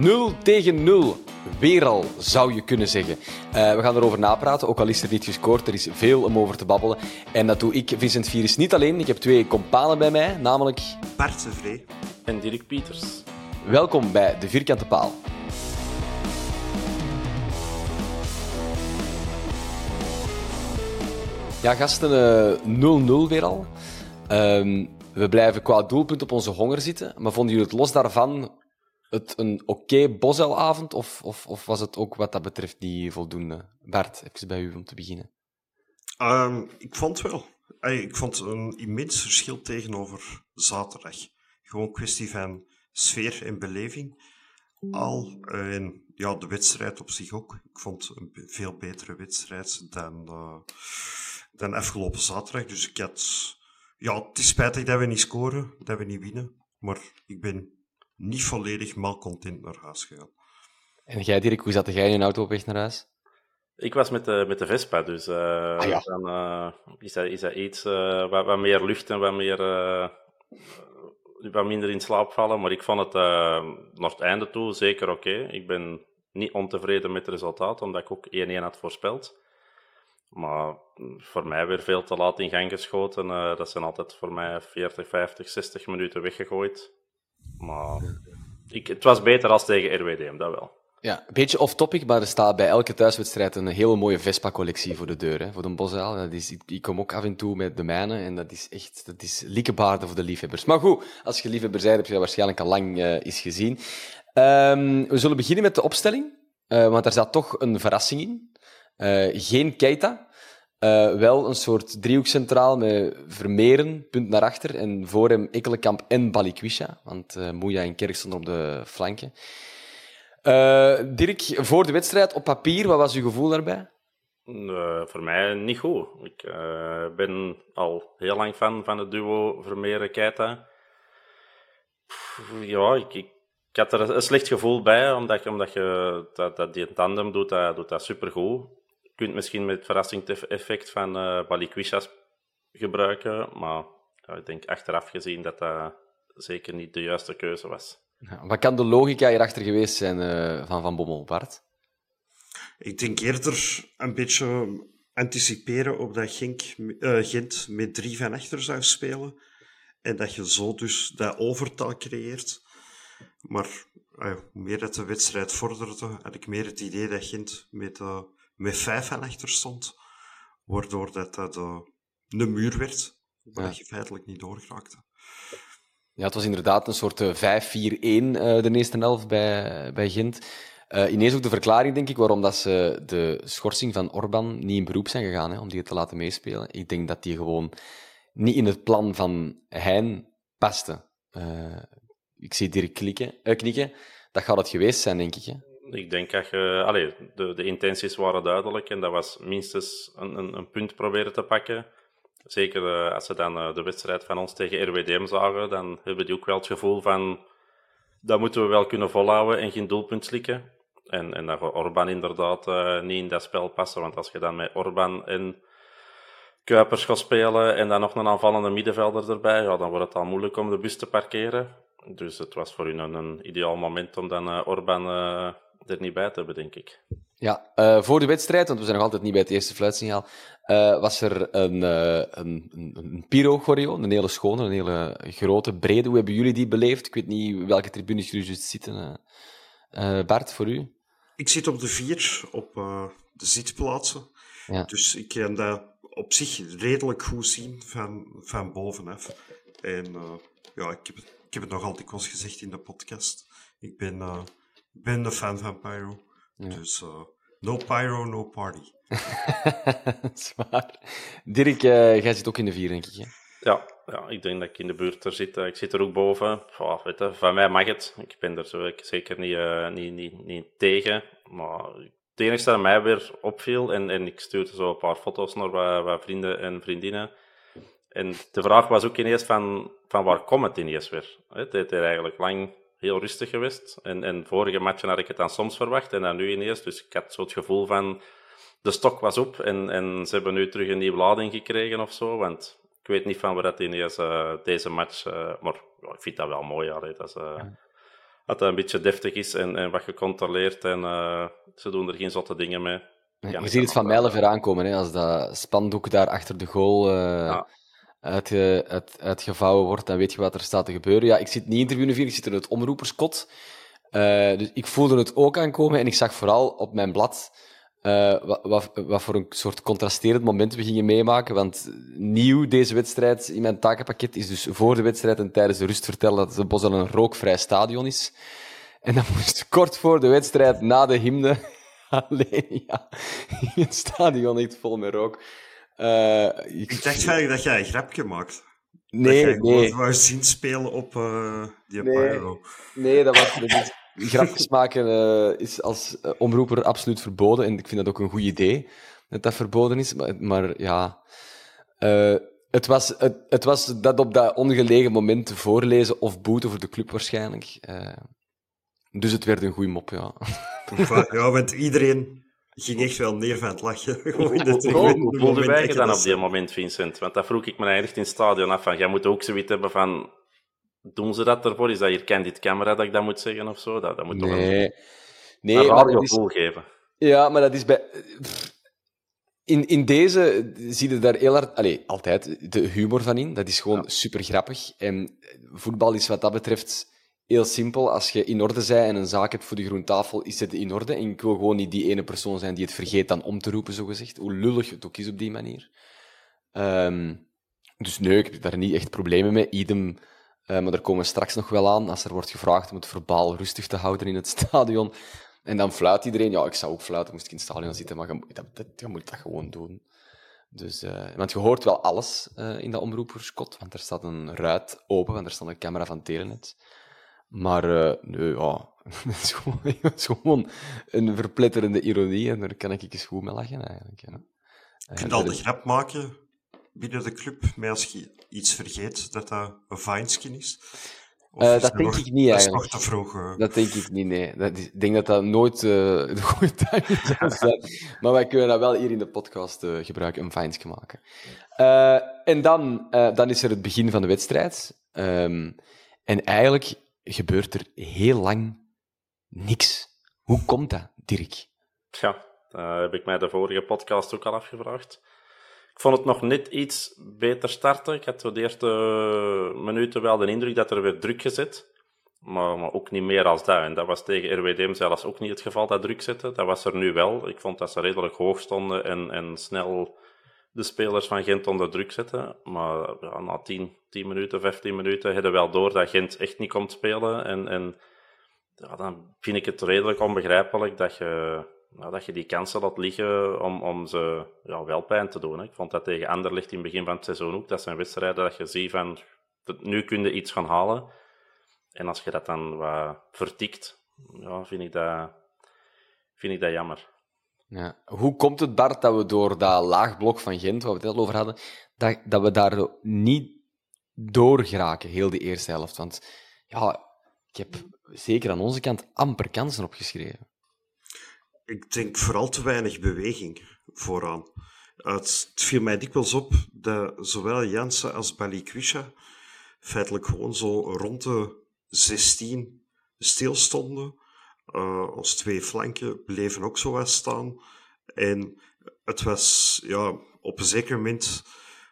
0 tegen 0. Weer al, zou je kunnen zeggen. Eh, we gaan erover napraten, ook al is er niet gescoord. Er is veel om over te babbelen. En dat doe ik, Vincent Virus, niet alleen. Ik heb twee companen bij mij, namelijk... Bart de Vree. En Dirk Pieters. Welkom bij De Vierkante Paal. Ja, gasten, eh, 0-0 weer al. Ehm, we blijven qua doelpunt op onze honger zitten. Maar vonden jullie het los daarvan het een oké bosuilavond? Of, of, of was het ook wat dat betreft niet voldoende? Bart, even bij u om te beginnen. Ehm, ik vond wel. Ik vond een immens verschil tegenover zaterdag. Gewoon kwestie van sfeer en beleving. Al en ja, de wedstrijd op zich ook. Ik vond een veel betere wedstrijd dan, eh, dan afgelopen zaterdag. Dus ik had. Ja, het is spijtig dat we niet scoren, dat we niet winnen. Maar ik ben niet volledig malcontent naar huis gegaan. En jij, Dirk, hoe zat jij in je auto op weg naar huis? Ik was met de, met de Vespa, dus eh, Ah, ja. dan eh, is, dat, is dat iets eh, wat, wat meer lucht en wat, meer, eh, wat minder in slaap vallen. Maar ik vond het naar het einde toe zeker oké. Ik ben niet ontevreden met het resultaat, omdat ik ook 1-1 had voorspeld. Maar mm, voor mij weer veel te laat in gang geschoten. Eh, dat zijn altijd voor mij 40, 50, 60 minuten weggegooid. Maar ik, het was beter als tegen RWDM, dat wel. Ja, een beetje off-topic, maar er staat bij elke thuiswedstrijd een hele mooie Vespa-collectie voor de deur, hè, voor de Bosuil. Dat is, ik, kom ook af en toe met de mijne en dat is echt dat is liekebaarde voor de liefhebbers. Maar goed, als je liefhebber bent, heb je dat waarschijnlijk al lang eh eens gezien. Ehm, we zullen beginnen met de opstelling, eh, want daar zat toch een verrassing in. Eh, geen Keita, eh, wel een soort driehoekcentraal met Vermeeren, punt naar achter, en voor hem Ekkelenkamp en Balikwisha, want eh Moeja en Kerk op de flanken. Eh, Dirk, voor de wedstrijd op papier, wat was uw gevoel daarbij? Voor mij niet goed. Ik ben al heel lang fan van het duo Vermeeren-Keita. Ja, ik, ik, had er een slecht gevoel bij, omdat, omdat je dat, dat die tandem doet, dat, doet dat supergoed. Je kunt misschien met het verrassingseffect van uh, Balikwisha gebruiken, maar ja, ik denk achteraf gezien dat dat zeker niet de juiste keuze was. Ja, Wat kan de logica hierachter geweest zijn eh, van Van Bommel, Bart? Ik denk eerder een beetje anticiperen op dat Genk, eh, Gent met drie van achter zou spelen. En dat je zo dus dat overtal creëert. Maar hoe meer dat de wedstrijd vorderde, had ik meer het idee dat Gent met, met vijf van achter stond. Waardoor dat, dat eh, een muur werd, waar Ja. je feitelijk niet doorgeraakte. Ja, het was inderdaad een soort eh, 5-4-1 eh, de eerste helft bij, bij Gent. Eh, ineens ook de verklaring, denk ik, waarom dat ze de schorsing van Orban niet in beroep zijn gegaan, hè, om die te laten meespelen. Ik denk dat die gewoon niet in het plan van Hein paste. Eh, ik zie Dirk klikken, eh, knikken. Dat gaat het geweest zijn, denk ik. Hè? Ik denk dat je... De, de intenties waren duidelijk en dat was minstens een, een, een punt proberen te pakken. zeker als ze dan de wedstrijd van ons tegen RWDM zagen, dan hebben die ook wel het gevoel van dat moeten we wel kunnen volhouden en geen doelpunt slikken. En, en dat Orban inderdaad niet in dat spel passen, want als je dan met Orban en Kuipers gaat spelen en dan nog een aanvallende middenvelder erbij, ja, dan wordt het al moeilijk om de bus te parkeren. Dus het was voor hun een, ideaal moment om dan Orban er niet bij te hebben, denk ik. Ja, uh, voor de wedstrijd, want we zijn nog altijd niet bij het eerste fluitsignaal, was er een, een, een, een pyro-choreo, een hele schone, een hele grote, brede. Hoe hebben jullie die beleefd? Ik weet niet welke tribunes jullie juist zitten. Bart, voor u? Ik zit op de vier, op de zitplaatsen. Ja. Dus ik kan dat op zich redelijk goed zien van, van bovenaf. En ja, ik heb het ik heb het nog altijd dikwijls gezegd in de podcast. Ik ben, uh, ben de fan van Pyro. Dus uh, no Pyro, no party. Zwaar. Dirk, uh, jij zit ook in de vier, denk ik. Hè? Ja, ja, ik denk dat ik in de buurt er zit. Ik zit er ook boven. Oh, weet je, van mij mag het. Ik ben er zo, ik zeker niet, niet, niet, niet tegen. Maar het enige dat mij weer opviel, en, en ik stuurde zo een paar foto's naar wat, wat vrienden en vriendinnen en de vraag was ook ineens van, van waar komt het ineens weer? Het is eigenlijk lang heel rustig geweest. En, en vorige matchen had ik het dan soms verwacht en dan nu ineens. Dus ik had zo het gevoel van, de stok was op en, en ze hebben nu terug een nieuwe lading gekregen of zo. Want ik weet niet van waar dat ineens uh, deze match... Uh, maar ik vind dat wel mooi, allee, dat, uh, ja. dat dat een beetje deftig is en, en wat gecontroleerd. En ze doen er geen zotte dingen mee. Je ziet het van mijlen ver aankomen, hè, als dat spandoek daar achter de goal... Ja uitge, uit, uitgevouwen wordt, dan weet je wat er staat te gebeuren. Ja, ik zit niet in tribune 4, ik zit in het omroeperskot. Uh, dus ik voelde het ook aankomen en ik zag vooral op mijn blad uh, wat, wat, wat, voor een soort contrasterend moment we gingen meemaken. Want nieuw deze wedstrijd in mijn takenpakket is dus voor de wedstrijd en tijdens de rust vertellen dat het Bosel een rookvrij stadion is. En dan moest kort voor de wedstrijd, na de hymne, alleen ja, het stadion echt vol met rook. Uh, ik... dacht eigenlijk dat jij een grapje maakt. Nee, dat nee. Wou zien spelen op uh, die nee. Pyro. Nee, dat was niet. Grapjes maken uh, is als omroeper absoluut verboden. En ik vind dat ook een goed idee dat dat verboden is. Maar, maar ja. het, was, het, het, was dat op dat ongelegen moment voorlezen of boeten voor de club waarschijnlijk. dus het werd een goede mop, ja. ja, want iedereen ging echt wel neer van het lachen. Hoe voelde wij je dan op die moment, Vincent? Want dat vroeg ik me eigenlijk in het stadion af. Van, jij moet ook zoiets hebben van... Doen ze dat ervoor? Is dat hier candid camera dat ik dat moet zeggen of zo? Dat, dat moet toch nee. een, nee, een radiogevoel geven. Ja, maar dat is bij... In, in deze zie je daar heel hard... Allee, altijd de humor van in. Dat is gewoon ja. super grappig. En voetbal is wat dat betreft heel simpel. Als je in orde bent en een zaak hebt voor de groentafel, is het in orde. En ik wil gewoon niet die ene persoon zijn die het vergeet dan om te roepen, zogezegd. Hoe lullig het ook is op die manier. Um, dus nee, ik heb daar niet echt problemen mee. Idem, uh, maar daar komen we straks nog wel aan. Als er wordt gevraagd om het verbaal rustig te houden in het stadion. En dan fluit iedereen. Ja, ik zou ook fluiten, moest ik in het stadion zitten, maar je, dat, dat, je dat gewoon doen. Dus, uh, want je hoort wel alles uh, in dat omroeperskot, want er staat een ruit open, want er staat een camera van Telenet. Maar uh, nee, ja, het is, gewoon, is een verpletterende ironie en daar kan ik eens goed mee lachen eigenlijk. Ja. Je kunt al de grap maken binnen de club, maar als je iets vergeet, dat dat een Vineskin is? Uh, dat denk nog, ik niet dat eigenlijk. Is nog te vroeg, uh... Dat denk ik niet, nee. Dat is, ik denk dat dat nooit uh, de goede zou zijn. maar wij kunnen dat wel hier in de podcast gebruiken, een Vineskin maken. en dan, dan is er het begin van de wedstrijd. Um, en eigenlijk gebeurt er heel lang niks. Hoe komt dat, Dirk? Ja, dat heb ik mij de vorige podcast ook al afgevraagd. Ik vond het nog net iets beter starten. Ik had de eerste minuten wel de indruk dat er werd druk gezet. Maar, maar, ook niet meer als dat. En dat was tegen RWDM zelfs ook niet het geval, dat druk zetten. Dat was er nu wel. Ik vond dat ze redelijk hoog stonden en, en snel de spelers van Gent onder druk zetten. Maar na 10, 10 minuten, 15 minuten hadden wel door dat Gent echt niet komt spelen. En, en dan vind ik het redelijk onbegrijpelijk dat je, dat je die kansen laat liggen om, om ze ja, wel pijn te doen. Ik vond dat tegen Anderlecht in het begin van het seizoen ook. Dat zijn wedstrijden dat je ziet van, nu kun je iets gaan halen. En als je dat dan wat vertikt, ja, vind, ik dat, vind ik dat jammer. Hoe komt het, Bart, dat we door dat laag blok van Gent, waar we het al over hadden, dat, dat we daar niet doorgeraken, heel de eerste helft? Want ja, ik heb zeker aan onze kant amper kansen opgeschreven. Ik denk vooral te weinig beweging vooraan. Het viel mij dikwijls op dat zowel Jansen als Balikwisha feitelijk gewoon zo rond de 16 stilstonden. Uh, ons twee flanken bleven ook zo wat staan. En het was ja, op een zeker moment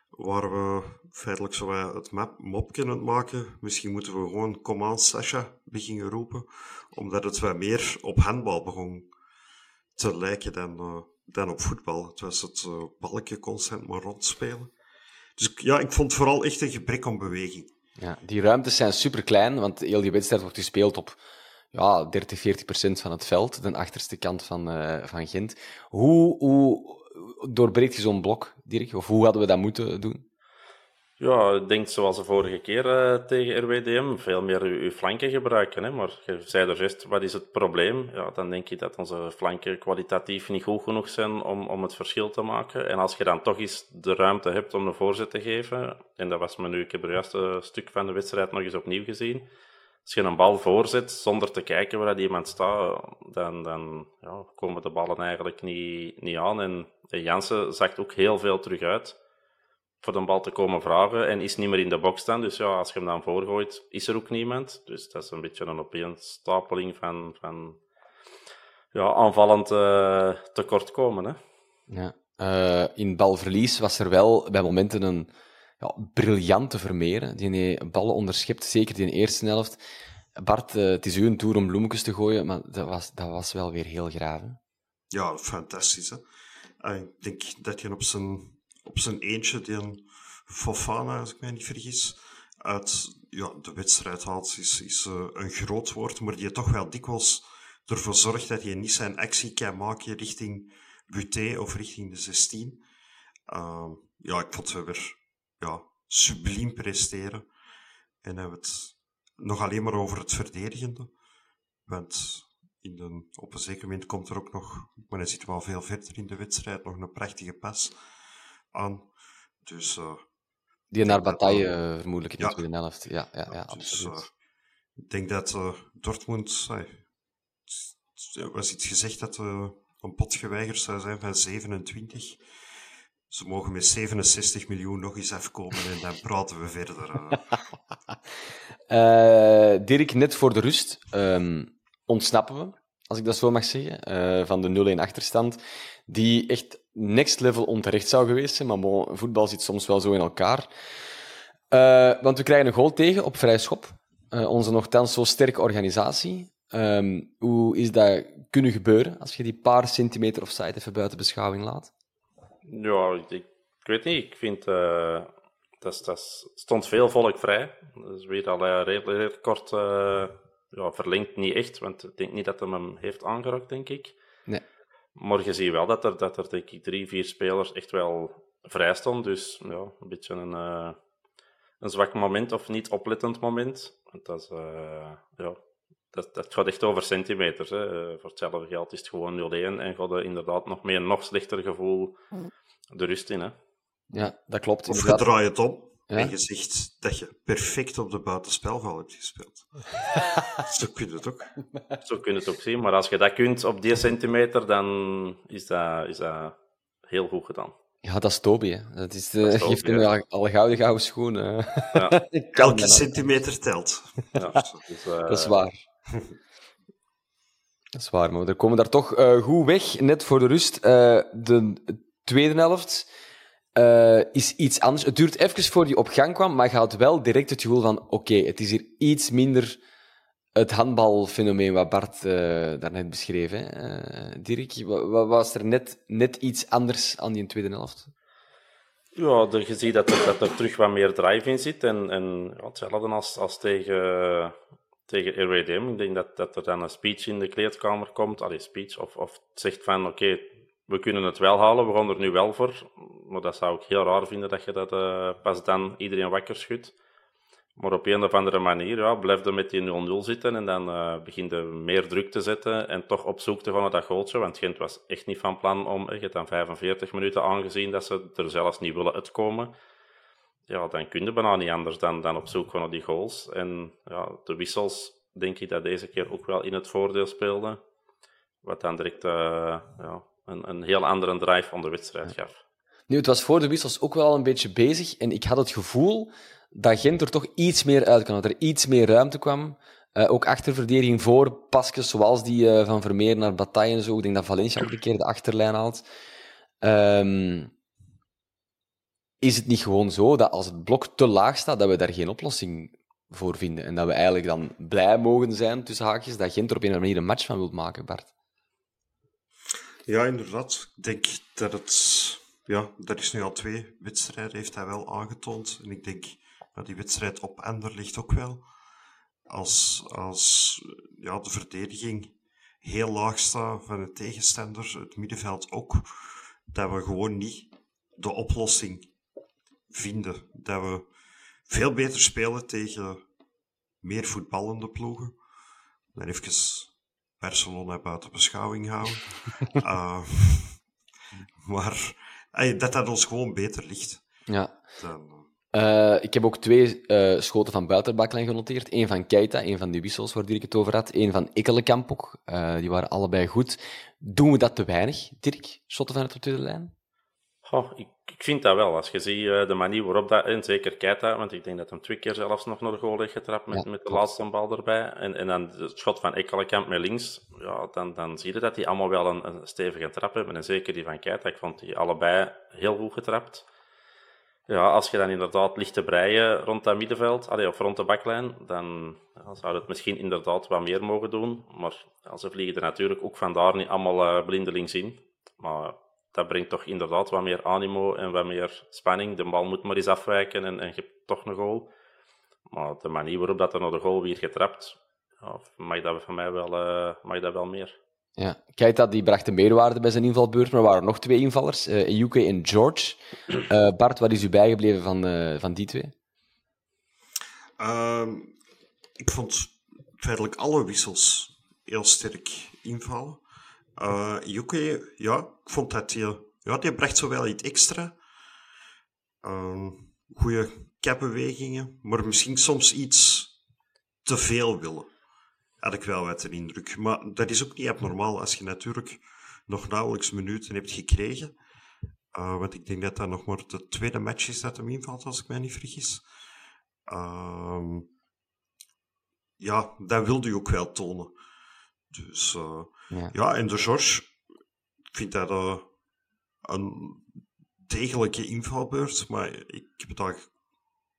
waar we feitelijk zo het map, aan het maken. Misschien moeten we gewoon Command Sasha beginnen roepen, omdat het wat meer op handbal begon te lijken dan, uh, dan op voetbal. Het was het uh, balkje constant maar rondspelen. Dus ja, ik vond vooral echt een gebrek aan beweging. Ja, die ruimtes zijn super klein, want heel die wedstrijd wordt gespeeld op ja, 30, 40 procent van het veld, de achterste kant van, uh, van Gent. Hoe, hoe doorbreekt je zo'n blok, Dirk? Of hoe hadden we dat moeten doen? Ja, ik denk zoals de vorige keer uh, tegen RWDM, veel meer uw, uw, flanken gebruiken. Hè? Maar je zei er juist, wat is het probleem? Ja, dan denk je dat onze flanken kwalitatief niet goed genoeg zijn om, om het verschil te maken. En als je dan toch eens de ruimte hebt om een voorzet te geven, en dat was me nu, ik heb het juiste stuk van de wedstrijd nog eens opnieuw gezien. Als je een bal voorzet zonder te kijken waar iemand staat, dan, dan ja, komen de ballen eigenlijk niet, niet aan. En, en Jansen zakt ook heel veel terug uit voor de bal te komen vragen en is niet meer in de box staan. Dus ja, als je hem dan voorgooit, is er ook niemand. Dus dat is een beetje een opeenstapeling van, van ja, aanvallend uh, tekortkomen. Hè? Ja. Uh, in balverlies was er wel bij momenten een ja, briljante Vermeer, die ballen onderschept, zeker in de eerste helft. Bart, uh, het is uw toer om bloemetjes te gooien, maar dat was, dat was wel weer heel graaf. Ja, fantastisch. Hè? ik denk dat je op zijn op zijn eentje die een Fofana, als ik mij niet vergis, uit ja, de wedstrijd haalt, is, is uh, een groot woord, maar die toch wel dikwijls ervoor zorgt dat hij niet zijn actie kan maken richting Buté of richting de 16. Uh, ja, ik vond we weer ja, subliem presteren. En hebben het nog alleen maar over het verdedigende. Want in de, op een zeker moment komt er ook nog, maar hij zit wel veel verder in de wedstrijd, nog een prachtige pas aan. Dus, uh, die naar bataille uh, vermoedelijk in de tweede helft. Ja, ja, ja, dus, absoluut. Uh, ik denk dat Dortmund... er was iets gezegd dat een pot geweigerd zou zijn van 27. Ze mogen met 67 miljoen nog eens afkomen en dan praten we verder. Dirk, net voor de rust um, ontsnappen we, als ik dat zo mag zeggen, van de 0-1 achterstand, die echt next level onterecht zou geweest zijn. Maar bon, voetbal zit soms wel zo in elkaar. Want we krijgen een goal tegen op vrij schop. Onze nogthans zo sterke organisatie. Um, hoe is dat kunnen gebeuren als je die paar centimeter offside even buiten beschouwing laat? Ja, ik, ik weet niet. Ik vind uh, dat, dat stond veel volk vrij. Dat is weer al redelijk, redelijk kort ja, verlengd, niet echt. Want ik denk niet dat hij hem heeft aangeraakt, denk ik. Nee. Maar je ziet wel dat er, dat er denk ik, drie, vier spelers echt wel vrij stonden. Dus ja, een beetje een, uh, een zwak moment of niet oplettend moment. Dat, is, ja, dat, dat gaat echt over centimeters. Hè. Uh, voor hetzelfde geld is het gewoon 0-1 en gaat er inderdaad nog meer een nog slechter gevoel de rust in. Hè. Ja, dat klopt. Of je draait het om. Ja? En je zegt dat je perfect op de buitenspelval hebt gespeeld. Zo kun je het ook. Zo kun je het ook zien. Maar als je dat kunt op die centimeter, dan is dat, is dat heel goed gedaan. Ja, dat is Toby. Hè. Dat, is de, dat is geeft hem ja. al gouden gouden schoenen. Ja. Elke centimeter telt. Ja, dus, uh... Dat is waar. Dat is waar, we komen daar toch uh, goed weg. Net voor de rust. Uh, de tweede helft uh, is iets anders. Het duurt even voor die op gang kwam, maar je had wel direct het gevoel van: oké, het is hier iets minder het handbalfenomeen wat Bart daarnet beschreef. Hè? Dirk, wat, was er net, net iets anders aan die tweede helft? Ja, je ziet dat er, dat er terug wat meer drive in zit. En, en ja, hetzelfde als, als tegen, tegen RWDM. Ik denk dat, dat er dan een speech in de kleedkamer komt. Allee, speech. Of, of zegt van, oké, we kunnen het wel halen, we gaan er nu wel voor. Maar dat zou ik heel raar vinden dat je dat uh, pas dan iedereen wakker schudt. Maar op een of andere manier ja, blijf je met die 0-0 zitten en dan uh, begin je meer druk te zetten en toch op zoek te gaan naar dat goaltje. Want Gent was echt niet van plan om, je hebt dan 45 minuten aangezien dat ze er zelfs niet willen uitkomen. Ja, dan kun je bijna niet anders dan, dan op zoek gaan naar die goals. En ja, de wissels denk ik dat deze keer ook wel in het voordeel speelden. Wat dan direct uh, ja, een, een heel andere drive aan de wedstrijd gaf. Nu, het was voor de wissels ook wel een beetje bezig en ik had het gevoel dat Gent er toch iets meer uit kan, dat er iets meer ruimte kwam. Uh, ook achterverdediging voor pasjes zoals die uh, van Vermeer naar Bataille en zo. Ik denk dat Valencia ook een keer de achterlijn haalt. Um, is het niet gewoon zo dat als het blok te laag staat, dat we daar geen oplossing voor vinden? En dat we eigenlijk dan blij mogen zijn, tussen haakjes, dat Gent er op een of andere manier een match van wil maken, Bart? Ja, inderdaad. Ik denk dat het... Ja, dat is nu al twee wedstrijden, heeft hij wel aangetoond. En ik denk dat die wedstrijd op Ender ligt ook wel. Als, als ja, de verdediging heel laag staat van de tegenstander, het middenveld ook, dat we gewoon niet de oplossing vinden. Dat we veel beter spelen tegen meer voetballende ploegen. Dan even Barcelona buiten beschouwing houden. uh, maar dat dat ons gewoon beter ligt. Ja. Dan, uh, ik heb ook twee uh, schoten van buitenbaklijn genoteerd. Eén van Keita, één van die wissels waar ik het over had. Eén van Ikkelenkamp ook. Uh, die waren allebei goed. Doen we dat te weinig, Dirk? Schotten van de tweede lijn? Oh, ik, ik, vind dat wel. Als je ziet de manier waarop dat... En zeker Keita, want ik denk dat hem twee keer zelfs nog naar de goal heeft getrapt met, ja, met de laatste bal erbij. En, en dan het schot van Ikkelenkamp met links. Ja, dan, dan zie je dat die allemaal wel een, een stevige trap hebben. En zeker die van Keita. Ik vond die allebei heel goed getrapt. Ja, als je dan inderdaad ligt te breien rond dat middenveld, allee, of rond de baklijn, dan ja, zou het misschien inderdaad wat meer mogen doen. Maar ja, ze vliegen er natuurlijk ook vandaar niet allemaal uh, blindelings in. Maar dat brengt toch inderdaad wat meer animo en wat meer spanning. De bal moet maar eens afwijken en, en je hebt toch een goal. Maar de manier waarop dat er naar de goal weer getrapt, ja, mag dat van mij wel, uh, mag dat wel meer. Ja, Keita die bracht een meerwaarde bij zijn invalbeurt, maar er waren nog twee invallers, uh, UK en George. Uh, Bart, wat is u bijgebleven van, uh, van die twee? Uh, ik vond feitelijk alle wissels heel sterk invallen. UK, ja, ik vond dat hij, ja, die bracht zo wel iets extra. Ehm, goede capbewegingen, maar misschien soms iets te veel willen had ik wel wat een indruk. Maar dat is ook niet abnormaal als je natuurlijk nog nauwelijks minuten hebt gekregen. Uh, want ik denk dat dat nog maar de tweede match is dat hem invalt, als ik mij niet vergis. Uh, ja, dat wilde je ook wel tonen. Dus uh, ja. ja. en de George, ik vind dat uh, een degelijke invalbeurt, maar ik heb het al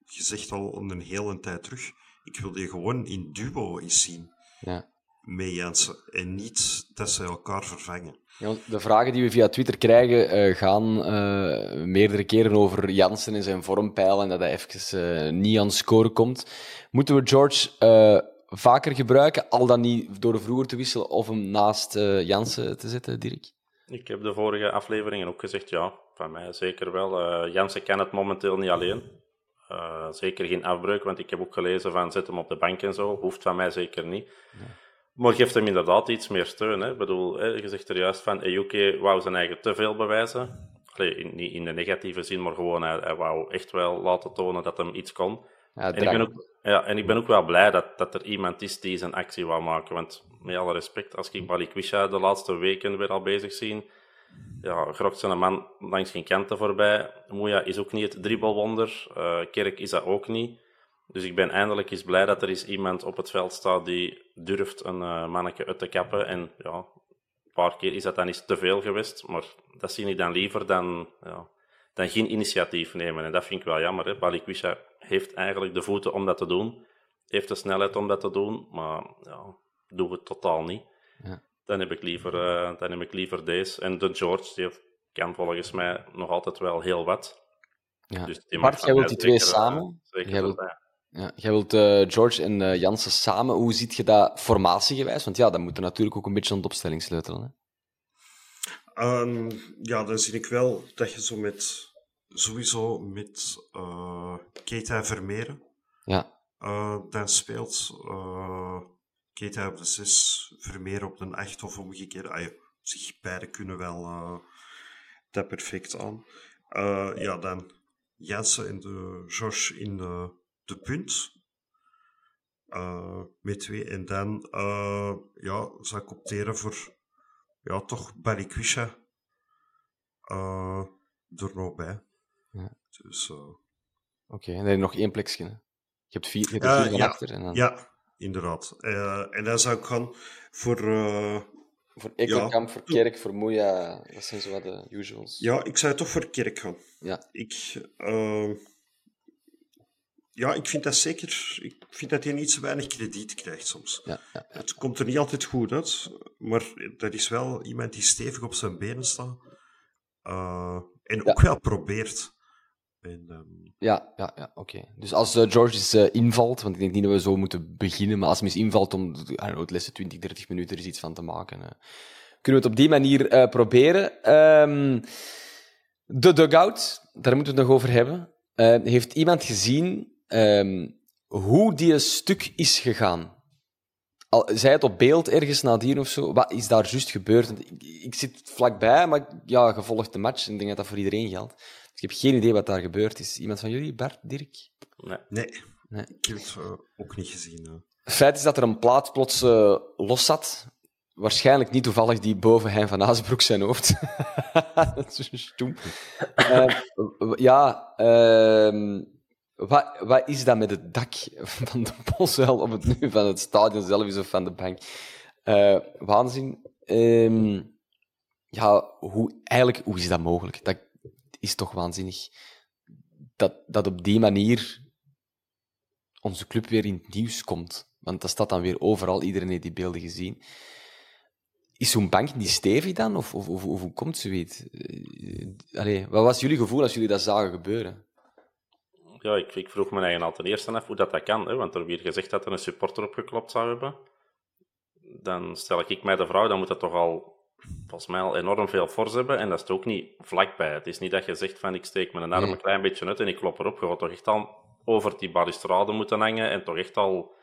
gezegd al een hele tijd terug. Ik wil die gewoon in duo eens zien ja. mee Jansen. En niet dat ze elkaar vervangen. Ja, de vragen die we via Twitter krijgen uh, gaan uh, meerdere keren over Jansen en zijn vormpeil en dat hij even uh, niet aan score komt. Moeten we George vaker gebruiken, al dan niet door vroeger te wisselen of hem naast Jansen te zetten, Dirk? Ik heb de vorige afleveringen ook gezegd, ja, van mij zeker wel. Jansen kan het momenteel niet alleen. Uh, zeker geen afbreuk, want ik heb ook gelezen van zet hem op de bank en zo. Hoeft van mij zeker niet. Maar geeft hem inderdaad iets meer steun. Hè. Ik bedoel, hè, je zegt er juist van, Ejuke wou zijn eigen te veel bewijzen. Allee, in, niet in de negatieve zin, maar gewoon, hij, hij wou echt wel laten tonen dat hem iets kon. Ja, en, ik ben ook, ja, en ik ben ook wel blij dat, dat er iemand is die zijn actie wou maken. Want met alle respect, als ik Balikwisha de laatste weken weer al bezig zie, ja, Grokt zijn man langs geen kanten voorbij. Moeja is ook niet het dribbelwonder. Uh, Kerk is dat ook niet. Dus ik ben eindelijk eens blij dat er is iemand op het veld staat die durft een uh, manneke uit te kappen. En ja, een paar keer is dat dan eens te veel geweest. Maar dat zie ik dan liever dan, ja, dan geen initiatief nemen. En dat vind ik wel jammer. Hè. Balikwisha heeft eigenlijk de voeten om dat te doen. Heeft de snelheid om dat te doen. Maar ja, doen we het totaal niet. Ja dan heb ik liever, uh, dan heb ik liever deze. En de George, die kan volgens mij nog altijd wel heel wat. Ja. Dus die Bart, jij wilt die twee samen? Eh, jij wilt, ja, jij wilt uh, George en uh, Jansen samen. Hoe ziet je dat formatiegewijs? Want ja, dat moet er natuurlijk ook een beetje aan de opstelling sleutelen. Hè? Um, ja, dan zie ik wel dat je zo met sowieso met uh, Keita Vermeeren ja. uh, dan speelt uh, Keita op de 6, Vermeer op de 8 of omgekeerd. Ah, ja, zich beide kunnen wel uh, dat perfect aan. ja, dan Jansen en de George in de, de punt. met twee. En dan ja, zou ik opteren voor ja, toch Balikwisha uh, er nog bij. Ja. Dus, uh... Oké, okay, en dan heb je nog één plekje. Hè? Je hebt vier, je hebt er vier ja, achter. En dan... Ja, inderdaad. Uh, en dan zou ik gaan voor... voor Ekkelkamp, ja. voor Kerk, voor Moeja. Dat zijn zo wat de usuals. Ja, ik zou toch voor Kerk gaan. Ja. Ik... Ja, ik vind dat zeker. Ik vind dat hij niet zo weinig krediet krijgt soms. Ja, ja, ja. Het komt er niet altijd goed uit, maar dat is wel iemand die stevig op zijn benen staat. Uh, en ook wel probeert. En, um... Ja, ja, ja oké. Dus als uh, George is, uh, invalt, want ik denk niet dat we zo moeten beginnen, maar als hij eens invalt om know, het lessen 20, 30 minuten er iets van te maken, kunnen we het op die manier proberen. Um, de dugout, daar moeten we het nog over hebben. heeft iemand gezien hoe die stuk is gegaan. Al, zij het op beeld ergens nadien of zo? Wat is daar juist gebeurd? Ik, ik, zit vlakbij, maar ja, gevolgd de match. Ik denk dat dat voor iedereen geldt. Dus ik heb geen idee wat daar gebeurd is. Iemand van jullie? Bart, Dirk? Nee. Nee, nee. ik heb het uh, ook niet gezien. Uh. Het feit is dat er een plaat plots uh, los zat. Waarschijnlijk niet toevallig die boven Hein van Azenbroek zijn hoofd. dat is stoem. ja, ehm, wat, wat is dat met het dak van de Boswel, of het nu van het stadion zelf is of van de bank? Uh, waanzin. Um, ja, hoe, eigenlijk, hoe is dat mogelijk? Dat is toch waanzinnig. Dat, dat op die manier onze club weer in het nieuws komt. Want dat staat dan weer overal, iedereen heeft die beelden gezien. Is zo'n bank niet stevig dan? Of, of, of, of hoe komt zoiets? Uh, allee, wat was jullie gevoel als jullie dat zagen gebeuren? ja, ik, ik, vroeg me eigenlijk al ten eerste af hoe dat, dat kan. Hè, want er weer gezegd dat er een supporter opgeklopt zou hebben. Dan stel ik mij de vraag, dan moet dat toch al volgens mij al enorm veel fors hebben. En dat is ook niet vlakbij. Het is niet dat je zegt van ik steek mijn arm een klein beetje uit en ik klop erop. Je gaat toch echt al over die balustrade moeten hangen en toch echt al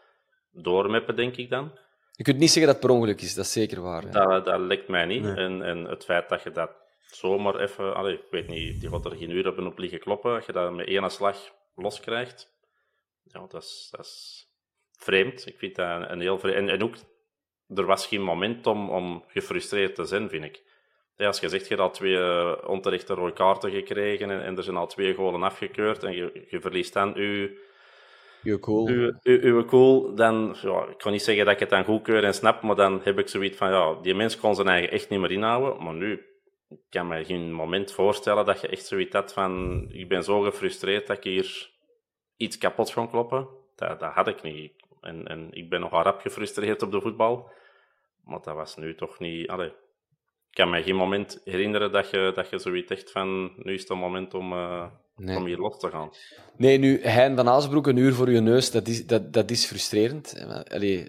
doormeppen, denk ik dan. Je kunt niet zeggen dat het per ongeluk is, dat is zeker waar. Dat, dat lijkt mij niet. En, en het feit dat je dat zomaar even, allee, ik weet niet, die gaat er geen uur hebben op liggen kloppen, dat je dat met één slag loskrijgt. Ja, dat is, dat is vreemd. Ik vind dat een heel vreemd. En, en ook, er was geen moment om, om gefrustreerd te zijn, vind ik. Ja, als je zegt, je al twee uh, onterechte rode kaarten gekregen en, en, er zijn al twee golen afgekeurd en je, je verliest dan je... Uw cool. Cool, dan... Ja, ik kan niet zeggen dat ik het dan goedkeur en snap, maar dan heb ik zoiets van, ja, die mens kon zijn eigen echt niet meer inhouden, maar nu ik kan me geen moment voorstellen dat je echt zoiets had van ik ben zo gefrustreerd dat ik hier iets kapot ga kloppen. Dat, dat had ik niet. En, en ik ben nogal rap gefrustreerd op de voetbal. Maar dat was nu toch niet... Allee, ik kan me geen moment herinneren dat je, dat je zoiets echt van nu is het moment om, uh, nee. om hier los te gaan. Nee, nu, Hein van Azenbroek, een uur voor je neus, dat is, dat, dat is frustrerend. Allee,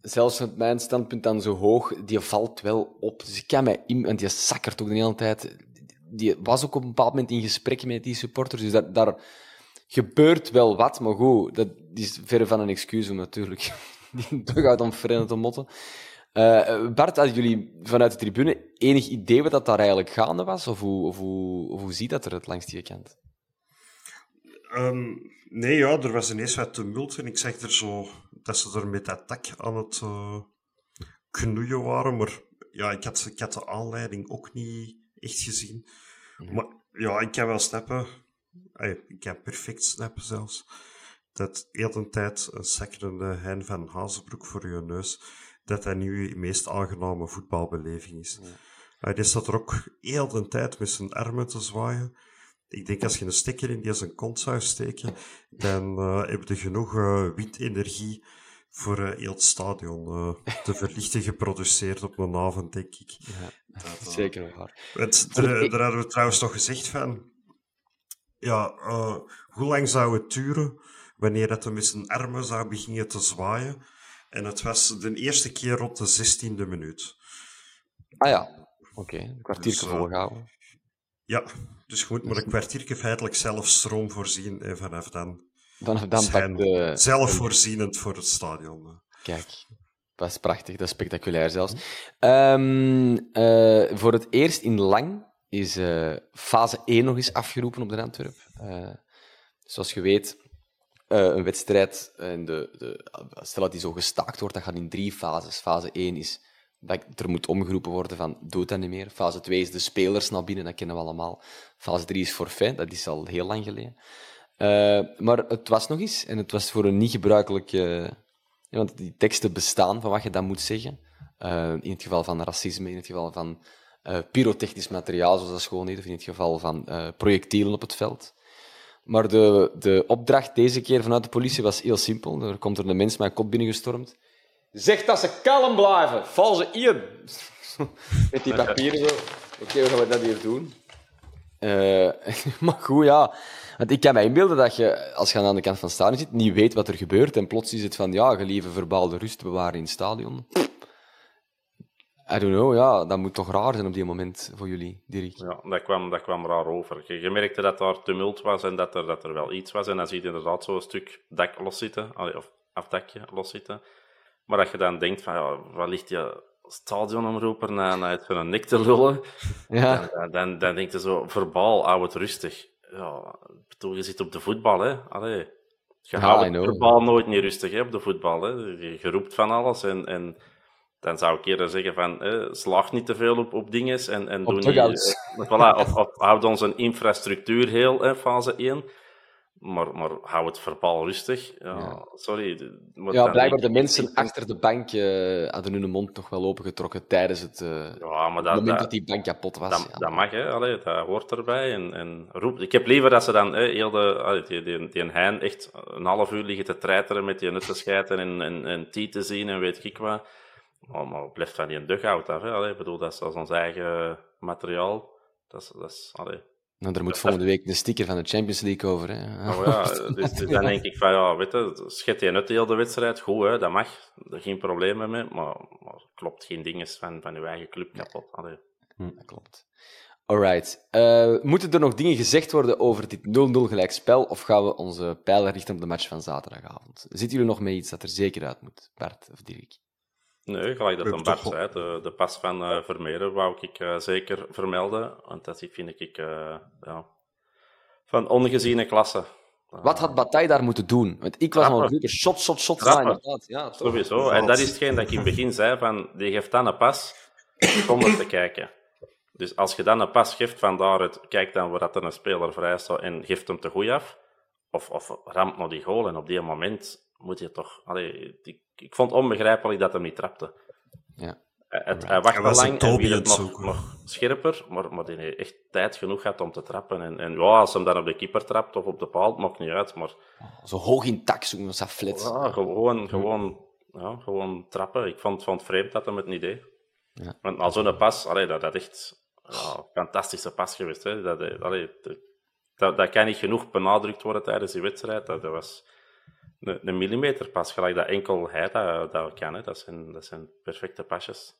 zelfs met mijn standpunt dan zo hoog, die valt wel op. Dus ik kan mij in, want die zakkert ook de hele tijd. Die was ook op een bepaald moment in gesprek met die supporters, dus dat, daar gebeurt wel wat, maar goed, dat is verre van een excuus om natuurlijk die dugout om te motten. Uh, Bart, hadden jullie vanuit de tribune enig idee wat dat daar eigenlijk gaande was? Of hoe, of hoe, of hoe ziet dat eruit langs die kant? Um, nee, ja, er was ineens wat tumult en ik zeg er zo dat ze er met dat tak aan het uh, knoeien waren. Maar ja, ik had, ik had de aanleiding ook niet echt gezien. Mhm. Maar ja, ik kan wel snappen. Ik kan perfect snappen zelfs. Dat heel de tijd een sekkerende Hein van Hazenbroek voor je neus, dat dat nu je meest aangename voetbalbeleving is. Hij die staat er ook heel de tijd met zijn armen te zwaaien. Ik denk als je een stekker in die zijn kont zou steken, dan uh, heb je genoeg uh, windenergie voor uh, heel het stadion te verlichten geproduceerd op een avond, denk ik. Ja, dat, zeker waar. Het, daar, daar hadden we trouwens nog gezegd van, ja, hoe lang zou het duren wanneer het met zijn armen zou beginnen te zwaaien? En het was de eerste keer rond de zestiende minuut. Ah ja, oké. Okay. Een kwartiertje dus. Ja, dus je moet maar een kwartiertje feitelijk zelf stroom voorzien en vanaf dan Vanaf dan zijn de... zelfvoorzienend voor het stadion. Kijk, dat is prachtig, dat is spectaculair zelfs. Ehm, eh, voor het eerst in lang is eh, fase 1 nog eens afgeroepen op de Antwerp. Eh, zoals je weet, eh, een wedstrijd, en de, de, stel dat die zo gestaakt wordt, dat gaat in drie fases. Fase 1 is dat er moet omgeroepen worden van doe dat niet meer. Fase 2 is de spelers naar binnen, dat kennen we allemaal. Fase 3 is forfait, dat is al heel lang geleden. Maar het was nog eens, en het was voor een niet gebruikelijke... want die teksten bestaan van wat je dan moet zeggen. In het geval van racisme, in het geval van eh, pyrotechnisch materiaal, zoals dat schoon heet, of in het geval van eh, projectielen op het veld. Maar de, de opdracht deze keer vanuit de politie was heel simpel. Er komt er een mens met een kop binnengestormd. Zeg dat ze kalm blijven. Val ze in. Met die papieren zo. Oké, hoe gaan we dat hier doen? Eh, maar goed, ja. Want ik kan me inbeelden dat je, als je aan de kant van het stadion zit, niet weet wat er gebeurt. En plots is het van, ja, gelieve verbaalde rust bewaren in het stadion. I don't know, ja. Dat moet toch raar zijn op die moment voor jullie, Dirk. Ja, dat kwam, dat kwam raar over. Je, je merkte dat daar tumult was en dat er, dat er wel iets was. En dan zie je inderdaad zo'n stuk dak loszitten, allee, of afdakje loszitten. Maar dat je dan denkt van, ja, wat ligt je stadionomroeper naar, naar het van een nek te lullen? Ja. Dan, dan, dan denk je zo, verbaal, hou het rustig. Ja, bedoel, je zit op de voetbal, hè. Allee. Je Ja, houdt het verbaal nooit niet rustig, hè, op de voetbal. Hè. Je, je roept van alles en... en dan zou ik eerder zeggen van, eh, slaag niet te veel op, op dingen en, en doe niet... eh, voilà, of, of houd onze infrastructuur heel, hè, fase 1. Maar, maar hou het verbaal rustig. Ja, Ja. Sorry. Ja, blijkbaar de denk mensen achter de bank eh, hadden hun mond nog wel opengetrokken tijdens het, eh, Ja, maar dat, moment dat, dat, die bank kapot was. dat, ja. dat mag, hè. Allee, dat hoort erbij. En, en roep. Ik heb liever dat ze dan hè, heel de, allee, die, die, die hein echt een half uur liggen te treiteren met die nutten schijten en, en, en tie te zien en weet ik wat. Maar, maar blijft van die dugout af. Hè. Allee, ik bedoel, dat is, is ons eigen materiaal. Dat is, dat is, allee. Nou, er moet volgende week een sticker van de Champions League over. Hè. Oh ja, dus, dus dan denk ik van, ja, weet je, schet je uit de hele wedstrijd, goed, hè, dat mag, er geen problemen mee, maar, maar klopt geen dingen van, van je eigen club kapot. Allee. Hm, dat klopt. Alright. Eh, moeten er nog dingen gezegd worden over dit 0-0 gelijkspel, of gaan we onze pijlen richten op de match van zaterdagavond? Zitten jullie nog met iets dat er zeker uit moet, Bart of Dirk? Nee, gelijk dat Ik een toch Bart wel. zei, de, de pas van eh Vermeeren wou ik eh, zeker vermelden, want dat vind ik eh, ja, van ongeziene klasse. Wat had Bataille daar moeten doen? Want ik was al Trappen. een shot, shot, shot. Ja, toch. Sowieso. En dat is hetgeen dat ik in het begin zei, van, die geeft dan een pas zonder te kijken. Dus als je dan een pas geeft van daaruit, kijk dan waar dat er een speler vrij staat en geeft hem te goed af, of, of ramt naar die goal, en op die moment moet je toch... Allee, ik, ik vond het onbegrijpelijk dat hij niet trapte. Ja. Hij, het, hij wacht Hij te was lang een en wie het het nog, scherper, maar, maar die heeft echt tijd genoeg gehad om te trappen. En, en ja, als hem dan op de keeper trapt of op de paal, maakt niet uit, maar... Zo hoog in tak zoeken, dat flat. Ja, gewoon, gewoon, ja, gewoon trappen. Ik vond, vond het vreemd dat hem het niet deed. Ja. Want al zo'n pas, allee, dat dat echt ja, fantastische pas geweest. Hè. Dat, eh, allee, dat, dat, dat kan niet genoeg benadrukt worden tijdens die wedstrijd. Dat, dat was een, millimeter pas, gelijk dat enkel hij dat, dat kan. Hè. Dat, zijn, dat zijn perfecte pasjes.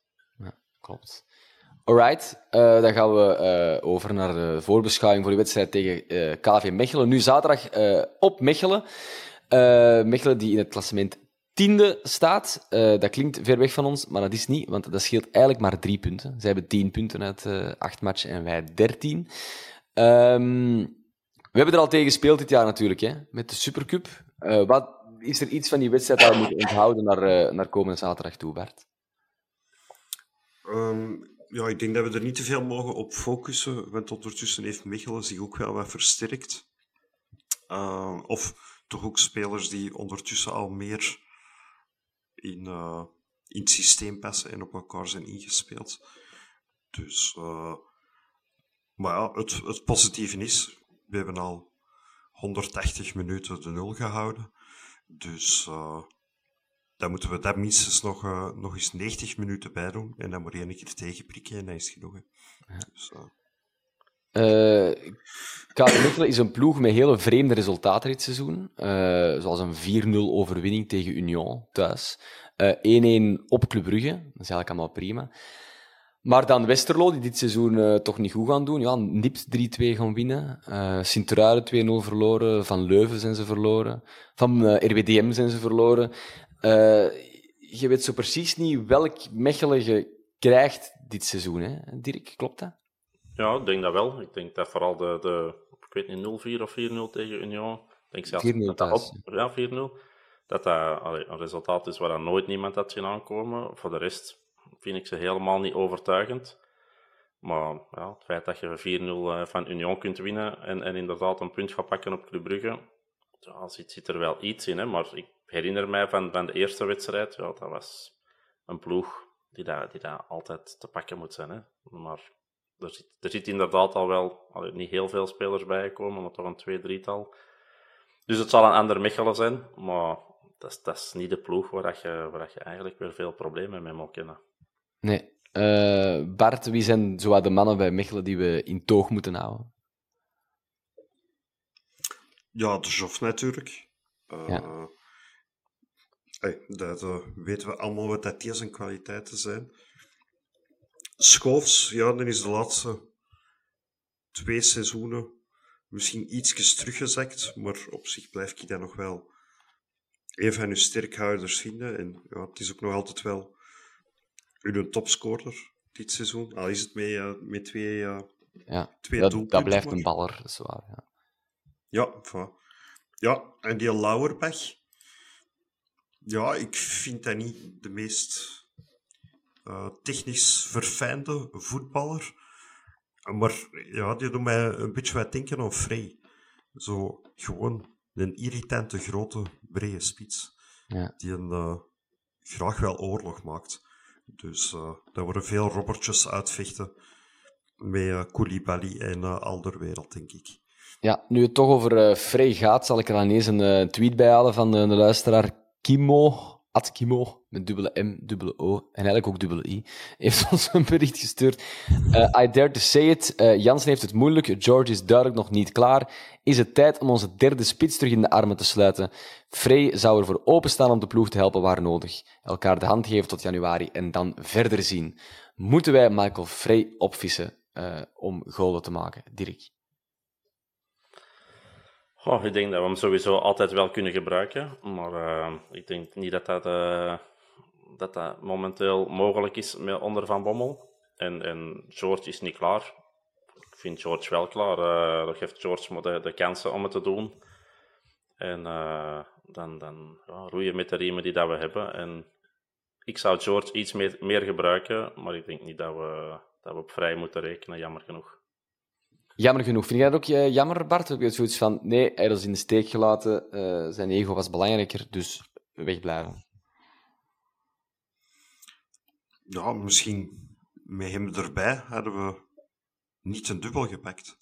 Klopt. Alright, eh, dan gaan we eh, over naar de voorbeschouwing voor de wedstrijd tegen eh KV Mechelen. Nu zaterdag op Mechelen. Mechelen die in het klassement tiende staat. Dat klinkt ver weg van ons, maar dat is niet, want dat scheelt eigenlijk maar drie punten. Zij hebben tien punten uit acht matchen en wij dertien. Ehm, we hebben er al tegen gespeeld dit jaar natuurlijk, hè, met de Supercup. Eh, wat, is er iets van die wedstrijd dat we moeten onthouden naar, eh, naar komende zaterdag toe, Bart? Ehm, ja, ik denk dat we er niet te veel mogen op focussen, want ondertussen heeft Mechelen zich ook wel wat versterkt. Ehm, of toch ook spelers die ondertussen al meer in, eh, in het systeem passen en op elkaar zijn ingespeeld. Dus, maar ja, het, het positieve is, we hebben al 180 minuten de nul gehouden. Dus eh, dan moeten we daar minstens nog, eh, nog eens 90 minuten bij doen. En dan moet je één keer tegenprikken en dat is genoeg. Hè. Dus, eh, KV is een ploeg met hele vreemde resultaten dit seizoen. Zoals een 4-0 overwinning tegen Union thuis. Eh, 1-1 op Club Brugge. Dat is eigenlijk allemaal prima. Maar dan Westerlo, die dit seizoen uh, toch niet goed gaan doen. Ja, Nips 3-2 gaan winnen. Uh, Sint-Truiden 2-0 verloren. Van Leuven zijn ze verloren. Van uh, RWDM zijn ze verloren. je weet zo precies niet welk Mechelen je krijgt dit seizoen, hè? Dirk, klopt dat? Ja, ik denk dat wel. Ik denk dat vooral de, de ik weet niet, 0-4 of 4-0 tegen Union. Ik denk zelfs 4-0 dat dat ja, 4-0. Dat dat allee, een resultaat is waar dan nooit niemand had zien aankomen. Voor de rest vind ik ze helemaal niet overtuigend. Maar ja, het feit dat je 4-0 eh, van Union kunt winnen en, en inderdaad een punt gaat pakken op Club Brugge, ja, zit, zit er wel iets in. Hè? Maar ik herinner mij van, van de eerste wedstrijd, ja, dat was een ploeg die daar, die daar altijd te pakken moet zijn. Hè? Maar er zit, er zit inderdaad al wel niet heel veel spelers bijgekomen, maar toch een twee, drietal. Dus het zal een ander Mechelen zijn, maar dat is, dat is niet de ploeg waar, je, waar je eigenlijk weer veel problemen mee moet kennen. Nee. Uh, Bart, wie zijn zo de mannen bij Mechelen die we in toog moeten houden? Ja, de Jof natuurlijk. Uh, ja. Hey, dat uh, weten we allemaal wat dat zijn kwaliteiten zijn. Schoofs, ja, dan is de laatste twee seizoenen misschien ietsjes teruggezakt, maar op zich blijf ik dat nog wel een van sterkhouders vinden. En ja, het is ook nog altijd wel uw topscorer dit seizoen. Al is het met, uh, met twee, uh, ja, twee dat, doelpunten. Dat blijft een baller, zwaar. Ja, ja, ja en die Lauerbach. Ja, ik vind dat niet de meest uh, technisch verfijnde voetballer. Maar ja, die doet mij een beetje wat denken aan Frey. Zo gewoon een irritante, grote, brede spits. Ja. Die een, uh, graag wel oorlog maakt. Dus uh, daar worden veel robbertjes uitvechten met uh, Koulibaly en uh, Alderwereld, denk ik. Ja, nu het toch over Frey gaat, zal ik er dan eens een tweet bij halen van de, luisteraar Kimo Atkimo, met dubbele M, dubbele O en eigenlijk ook dubbele I, heeft ons een bericht gestuurd. Uh, I dare to say it. Uh, Jansen heeft het moeilijk. George is duidelijk nog niet klaar. Is het tijd om onze derde spits terug in de armen te sluiten? Frey zou ervoor openstaan om de ploeg te helpen waar nodig. Elkaar de hand geven tot januari en dan verder zien. Moeten wij Michael Frey opvissen uh, om golen te maken? Dirk? Oh, ik denk dat we hem sowieso altijd wel kunnen gebruiken. Maar uh, ik denk niet dat dat, uh, dat dat momenteel mogelijk is met onder Van Bommel. En, en George is niet klaar. Ik vind George wel klaar. Uh, dat geeft George de, de kansen om het te doen. En dan, dan ja, roeien met de riemen die dat we hebben. En ik zou George iets meer, meer gebruiken, maar ik denk niet dat we, dat we op vrij moeten rekenen, jammer genoeg. Jammer genoeg. Vind jij dat ook uh, jammer, Bart? Heb je zoiets van, nee, hij is in de steek gelaten, uh, zijn ego was belangrijker, dus wegblijven? Ja, misschien met hem erbij hadden we niet een dubbel gepakt.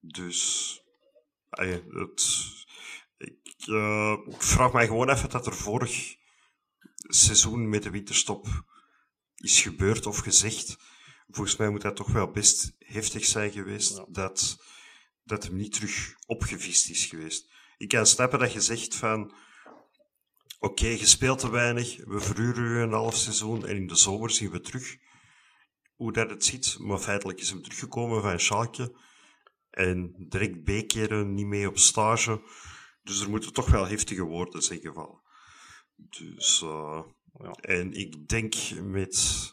Dus, het, ik, ik vraag mij gewoon even dat er vorig seizoen met de winterstop is gebeurd of gezegd volgens mij moet dat toch wel best heftig zijn geweest dat, dat hem niet terug opgevist is geweest. Ik kan snappen dat je zegt van oké, okay, je speelt te weinig, we verhuren u een half seizoen en in de zomer zien we terug hoe dat het zit. Maar feitelijk is hem teruggekomen van Schalke en direct bekeren, niet mee op stage. Dus er moeten toch wel heftige woorden zijn gevallen. Dus, uh, ja. En ik denk met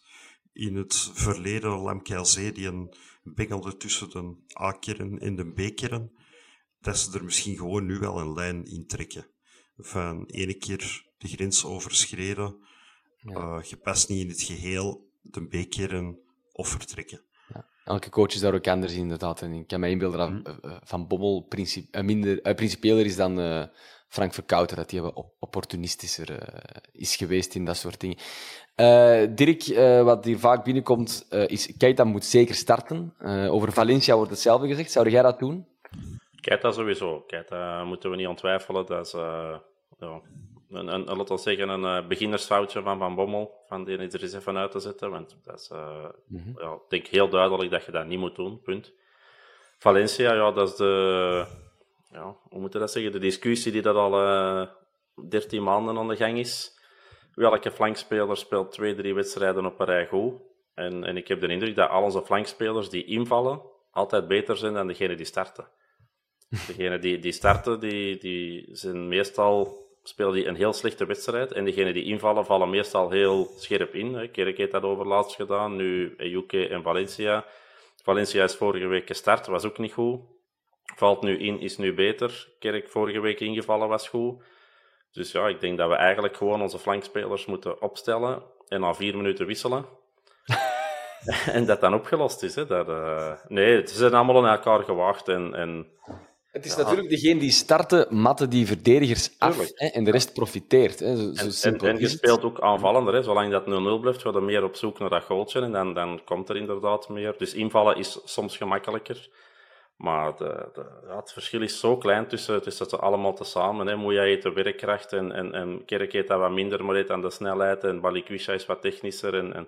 in het verleden een bengelde tussen de A-kern en de B-kern, dat ze er misschien gewoon nu wel een lijn in trekken. Van ene keer de grens overschreden, ja. uh, je past niet in het geheel de B-kern of vertrekken. Ja. Elke coach is daar ook anders inderdaad. En ik kan me inbeelden dat mhm. eh, Van Bommel principe, minder, uh, principieler is dan Frank Verkouter, dat hij wat opportunistischer is geweest in dat soort dingen. Uh, Dirk, uh, wat hier vaak binnenkomt, uh, is Keita moet zeker starten. over Valencia wordt hetzelfde gezegd. Zou jij dat doen? Keita sowieso. Keita moeten we niet ontwijfelen. Dat is ja, een, een, laten we zeggen, een beginnersfoutje van Van Bommel. Van die er eens even uit te zetten. Want dat is, mm -hmm. ja, ik denk heel duidelijk dat je dat niet moet doen. Punt. Valencia, ja, dat is de... Ja, hoe moet je dat zeggen? De discussie die dat al 13 maanden aan de gang is welke flankspeler speelt twee, drie wedstrijden op een rij goed. En, en ik heb de indruk dat al onze flankspelers die invallen altijd beter zijn dan degene die starten. Degenen die, die starten, die, die zijn meestal spelen die een heel slechte wedstrijd. En degenen die invallen, vallen meestal heel scherp in. Kerk heeft dat over laatst gedaan. Nu Ejuke en Valencia. Valencia is vorige week gestart, was ook niet goed. Valt nu in, is nu beter. Kerk vorige week ingevallen, was goed. Dus ja, ik denk dat we eigenlijk gewoon onze flankspelers moeten opstellen en na vier minuten wisselen. en dat dan opgelost is. Hè. Dat, uh... Nee, ze zijn allemaal aan elkaar gewaagd. En, en... Het is natuurlijk degene die starten, matten die verdedigers af hè, en de rest profiteert. Hè. Zo, zo en, en, en je speelt ook aanvallender. Hè. Zolang dat 0-0 blijft, ga je meer op zoek naar dat goaltje en dan, dan komt er inderdaad meer. Dus invallen is soms gemakkelijker. Maar de, de, ja, het verschil is zo klein tussen, tussen ze allemaal tezamen. Hè. Moeja heeft de werkkracht en, en, en Kerk dat wat minder, maar heeft aan de snelheid. En Balikwisha is wat technischer. En, en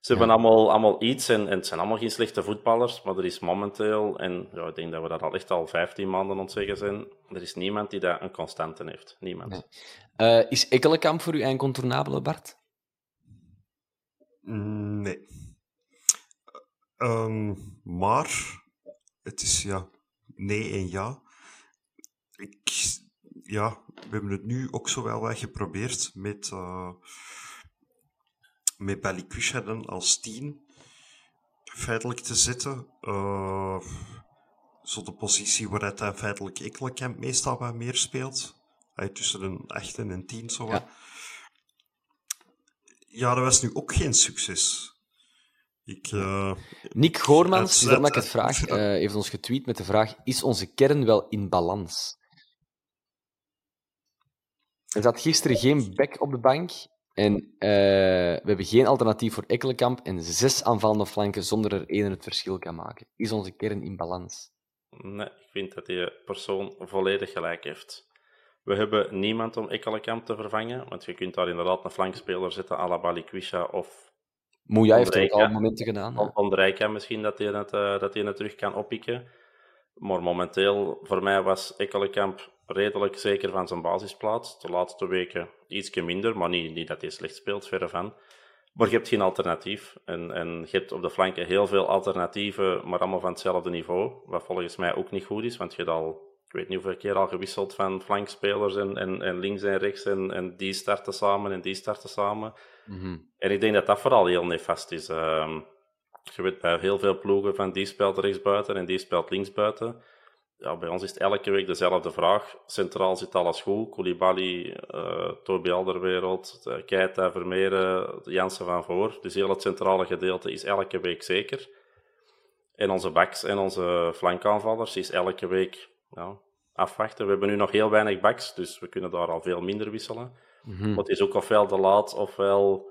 ze hebben allemaal, allemaal iets en, en, het zijn allemaal geen slechte voetballers. Maar er is momenteel, en ja, ik denk dat we dat al echt al 15 maanden ontzeggen zijn, er is niemand die daar een constante heeft. Niemand. Nee. Uh, is Ekkelenkamp voor u incontournabele, Bart? Nee. Um, maar het is ja, nee en ja. Ik, ja, we hebben het nu ook zo wel wat geprobeerd met, uh, met Balikwisha als tien feitelijk te zetten. Uh, zo de positie waar hij feitelijk Ekkelenkamp meestal wat meer speelt. Hij tussen een 8 en een 10 zo ja. ja, dat was nu ook geen succes. Ik, uh, Nick Goormans, dat ik het vraag, uh, heeft ons getweet met de vraag: Is onze kern wel in balans? Er zat gisteren geen back op de bank. En uh, we hebben geen alternatief voor Ekkelenkamp en zes aanvallende flanken zonder er één het verschil kan maken. Is onze kern in balans? Nee, ik vind dat die persoon volledig gelijk heeft. We hebben niemand om Ekkelenkamp te vervangen, want je kunt daar inderdaad een flankspeler zetten à la Balikwisha of Moeja heeft ook al momenten gedaan. Van misschien dat hij het, uh, dat hij het terug kan oppikken. Maar momenteel, voor mij was Ekkelenkamp redelijk zeker van zijn basisplaats. De laatste weken ietsje minder, maar niet, niet dat hij slecht speelt, verre van. Maar je hebt geen alternatief. En, en je hebt op de flanken heel veel alternatieven, maar allemaal van hetzelfde niveau. Wat volgens mij ook niet goed is, want je hebt al, ik weet niet hoeveel keer al gewisseld van flankspelers en, en, en links en rechts. En, en die starten samen en die starten samen. Mm-hmm. En ik denk dat dat vooral heel nefast is. Uh, je weet bij heel veel ploegen van die speelt rechtsbuiten en die speelt linksbuiten. Ja, bij ons is het elke week dezelfde vraag. Centraal zit alles goed. Koulibaly, uh, Toby Alderwereld, uh, Keita, Vermeeren, Jansen van voor. Dus heel het centrale gedeelte is elke week zeker. En onze backs en onze flankaanvallers is elke week ja, afwachten. We hebben nu nog heel weinig backs, dus we kunnen daar al veel minder wisselen. Maar het is ook ofwel de laat, ofwel...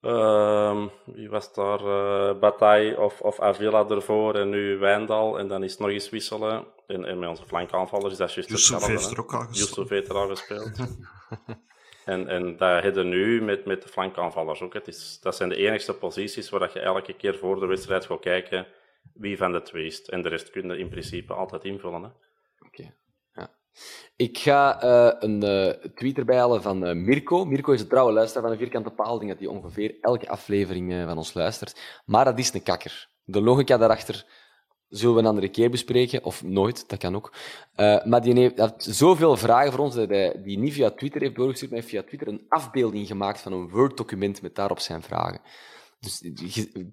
Uh, wie was daar? Uh, Bataille of, of Avila ervoor en nu Wijndal. En dan is het nog eens wisselen. En, en met onze flankaanvallers is dat juist Yusuf heeft er ook gespeeld. Yusuf heeft er al gespeeld. en, en dat hebben nu met, met de flankaanvallers ook. Het is, dat zijn de enigste posities waar je elke keer voor de wedstrijd gaat kijken wie van de twee is. En de rest kun je in principe altijd invullen. Oké. Ik ga uh, een uh, tweet erbij halen van uh, Mirko. Mirko is een trouwe luisteraar van de Vierkante Paal. Ik dat hij ongeveer elke aflevering van ons luistert. Maar dat is een kakker. De logica daarachter zullen we een andere keer bespreken. Of nooit, dat kan ook. maar die heeft, zoveel vragen voor ons dat hij die niet via Twitter heeft doorgestuurd, maar heeft via Twitter een afbeelding gemaakt van een Word-document met daarop zijn vragen. Dus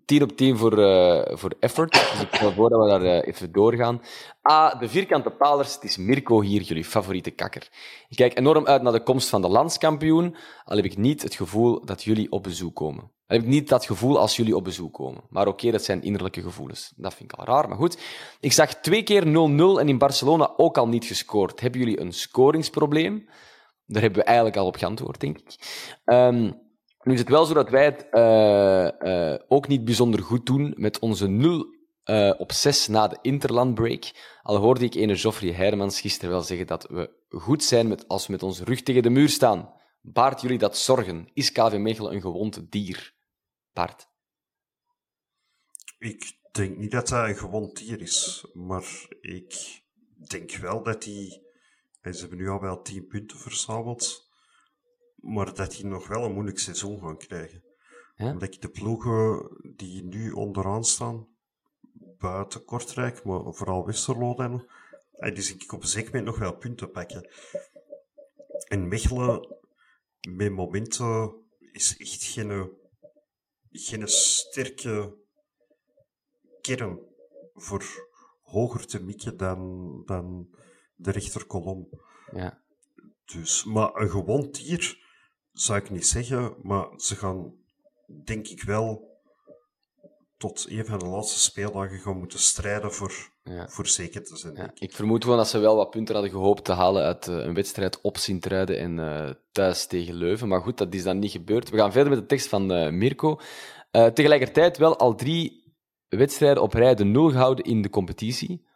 10 op 10 voor, uh, voor effort. Dus ik stel voor dat we daar uh, even doorgaan. Ah, de vierkante palers. Het is Mirko hier, jullie favoriete kakker. Ik kijk enorm uit naar de komst van de landskampioen. Al heb ik niet het gevoel dat jullie op bezoek komen. Al heb ik niet dat gevoel als jullie op bezoek komen. Maar oké, dat zijn innerlijke gevoelens. Dat vind ik al raar, maar goed. Ik zag twee keer 0-0 en in Barcelona ook al niet gescoord. Hebben jullie een scoringsprobleem? Daar hebben we eigenlijk al op geantwoord, denk ik. Um, nu is het wel zo dat wij het uh, uh, ook niet bijzonder goed doen met onze 0 uh, op 6 na de interlandbreak. Al hoorde ik ene Joffrey Hermans gisteren wel zeggen dat we goed zijn met, als we met onze rug tegen de muur staan. Baart jullie dat zorgen? Is KV Mechelen een gewond dier? Bart? Ik denk niet dat hij een gewond dier is, maar ik denk wel dat hij... Ze hebben nu al wel 10 punten verzameld maar dat die nog wel een moeilijk seizoen gaan krijgen. Ja? Omdat ik de ploegen die nu onderaan staan, buiten Kortrijk, maar vooral Westerlo dan, die zie ik op een zeker moment nog wel punten pakken. En Mechelen, met momenten, is echt geen, geen sterke kern voor hoger te mikken dan, dan de rechterkolom. Ja. Dus, maar een gewoon tier zou ik niet zeggen, maar ze gaan, denk ik wel, tot een van de laatste speeldagen gaan moeten strijden voor, voor zeker te zijn. Ja. Ik vermoed gewoon dat ze wel wat punten hadden gehoopt te halen uit uh, een wedstrijd op Sint-Truiden en uh, thuis tegen Leuven. Maar goed, dat is dan niet gebeurd. We gaan verder met de tekst van uh, Mirko. tegelijkertijd wel al drie wedstrijden op rij de nul gehouden in de competitie.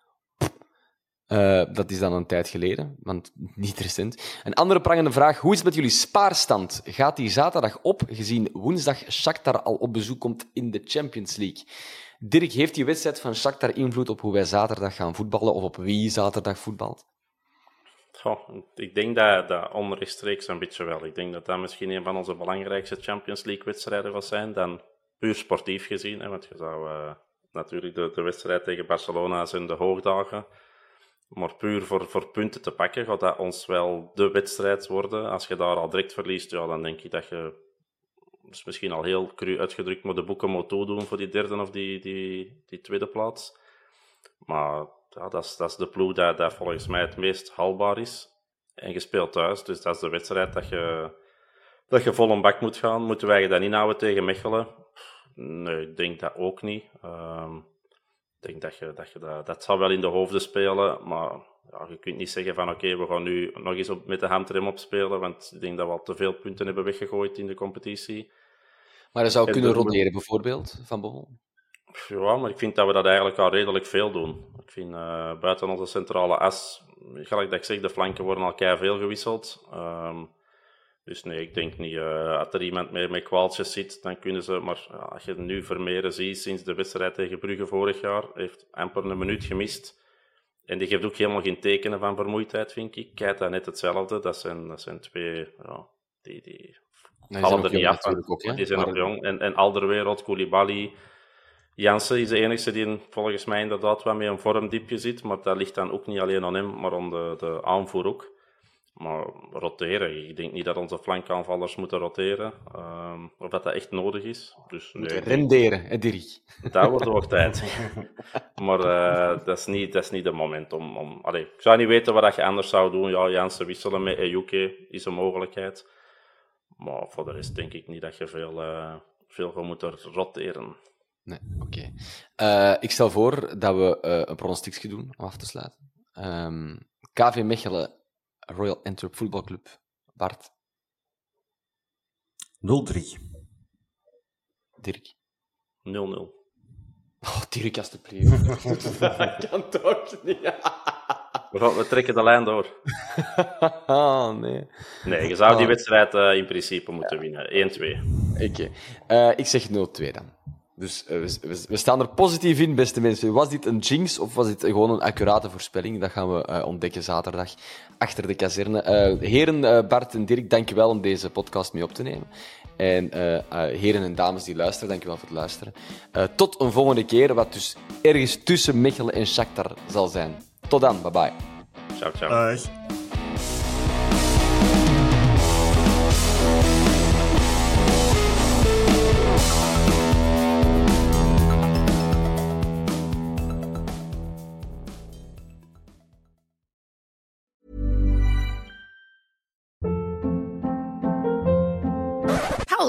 Uh, dat is dan een tijd geleden, want niet recent. Een andere prangende vraag. Hoe is het met jullie spaarstand? Gaat die zaterdag op, gezien woensdag Shakhtar al op bezoek komt in de Champions League? Dirk, heeft die wedstrijd van Shakhtar invloed op hoe wij zaterdag gaan voetballen, of op wie zaterdag voetbalt? Ik denk dat, dat onrechtstreeks een beetje wel. Ik denk dat dat misschien een van onze belangrijkste Champions League-wedstrijden zal zijn, dan puur sportief gezien. Hè, want je zou uh, natuurlijk de, de wedstrijd tegen Barcelona zijn de hoogdagen maar puur voor, voor punten te pakken gaat dat ons wel de wedstrijd worden. Als je daar al direct verliest, ja, dan denk ik dat je dus misschien al heel cru uitgedrukt moet de boeken moet toedoen voor die derde of die, die, die tweede plaats. Maar ja, dat, is, dat is de ploeg dat, dat volgens mij het meest haalbaar is. En je speelt thuis, dus dat is de wedstrijd dat je, dat je vol een bak moet gaan. Moeten wij je dan inhouden tegen Mechelen? Nee, ik denk dat ook niet. Ik denk dat je, dat, je dat, dat zal wel in de hoofden spelen, maar ja, je kunt niet zeggen van oké, we gaan nu nog eens op, met de handrem opspelen, want ik denk dat we al te veel punten hebben weggegooid in de competitie. Maar dat zou kunnen roteren bijvoorbeeld, Van Bommel? Ja, maar ik vind dat we dat eigenlijk al redelijk veel doen. Ik vind uh, buiten onze centrale as, gelijk dat ik zeg, de flanken worden al keihard veel gewisseld. Um, dus nee, ik denk niet. Uh, als er iemand meer met kwaaltjes zit, dan kunnen ze. Maar ja, als je nu Vermeeren ziet sinds de wedstrijd tegen Brugge vorig jaar, heeft amper een minuut gemist. En die geeft ook helemaal geen tekenen van vermoeidheid, vind ik. Keita net hetzelfde. Dat zijn, dat zijn twee. Ja, die, die vallen er niet af. Ook, die zijn nog jong. En, en Alderwereld, Koulibaly. Jansen is de enige die volgens mij inderdaad wel met een vormdiepje zit. Maar dat ligt dan ook niet alleen aan hem, maar aan de, de aanvoer ook. Maar roteren, ik denk niet dat onze flankaanvallers moeten roteren. Um, of dat dat echt nodig is. Dus, nee, renderen, hè, Dirk? Dat wordt ook tijd. maar uh, dat, is niet, dat is niet het moment om... om allee, ik zou niet weten wat je anders zou doen. Ja, Jansen wisselen met Ejuke is een mogelijkheid. Maar voor de rest denk ik niet dat je veel, uh, veel gaat moeten roteren. Nee, oké. Okay. Uh, ik stel voor dat we een pronostiekje doen om af te sluiten. Um, ehm, KV Mechelen Royal Antwerp Voetbalclub. Bart. 0-3. Dirk. 0-0. Oh, Dirk, alstublieft. dat kan toch niet. we, trekken de lijn door. oh, nee. Nee, je zou die ah. wedstrijd uh, in principe moeten winnen. 1-2. Oké. Okay. Uh, ik zeg 0-2 dan. Dus uh, we, we, staan er positief in, beste mensen. Was dit een jinx of was dit gewoon een accurate voorspelling? Dat gaan we uh, ontdekken zaterdag achter de kazerne. Uh, heren Bart en Dirk, dankjewel om deze podcast mee op te nemen. En heren en dames die luisteren, dankjewel voor het luisteren. tot een volgende keer, wat dus ergens tussen Mechelen en Shakhtar zal zijn. Tot dan, bye bye. Ciao, ciao.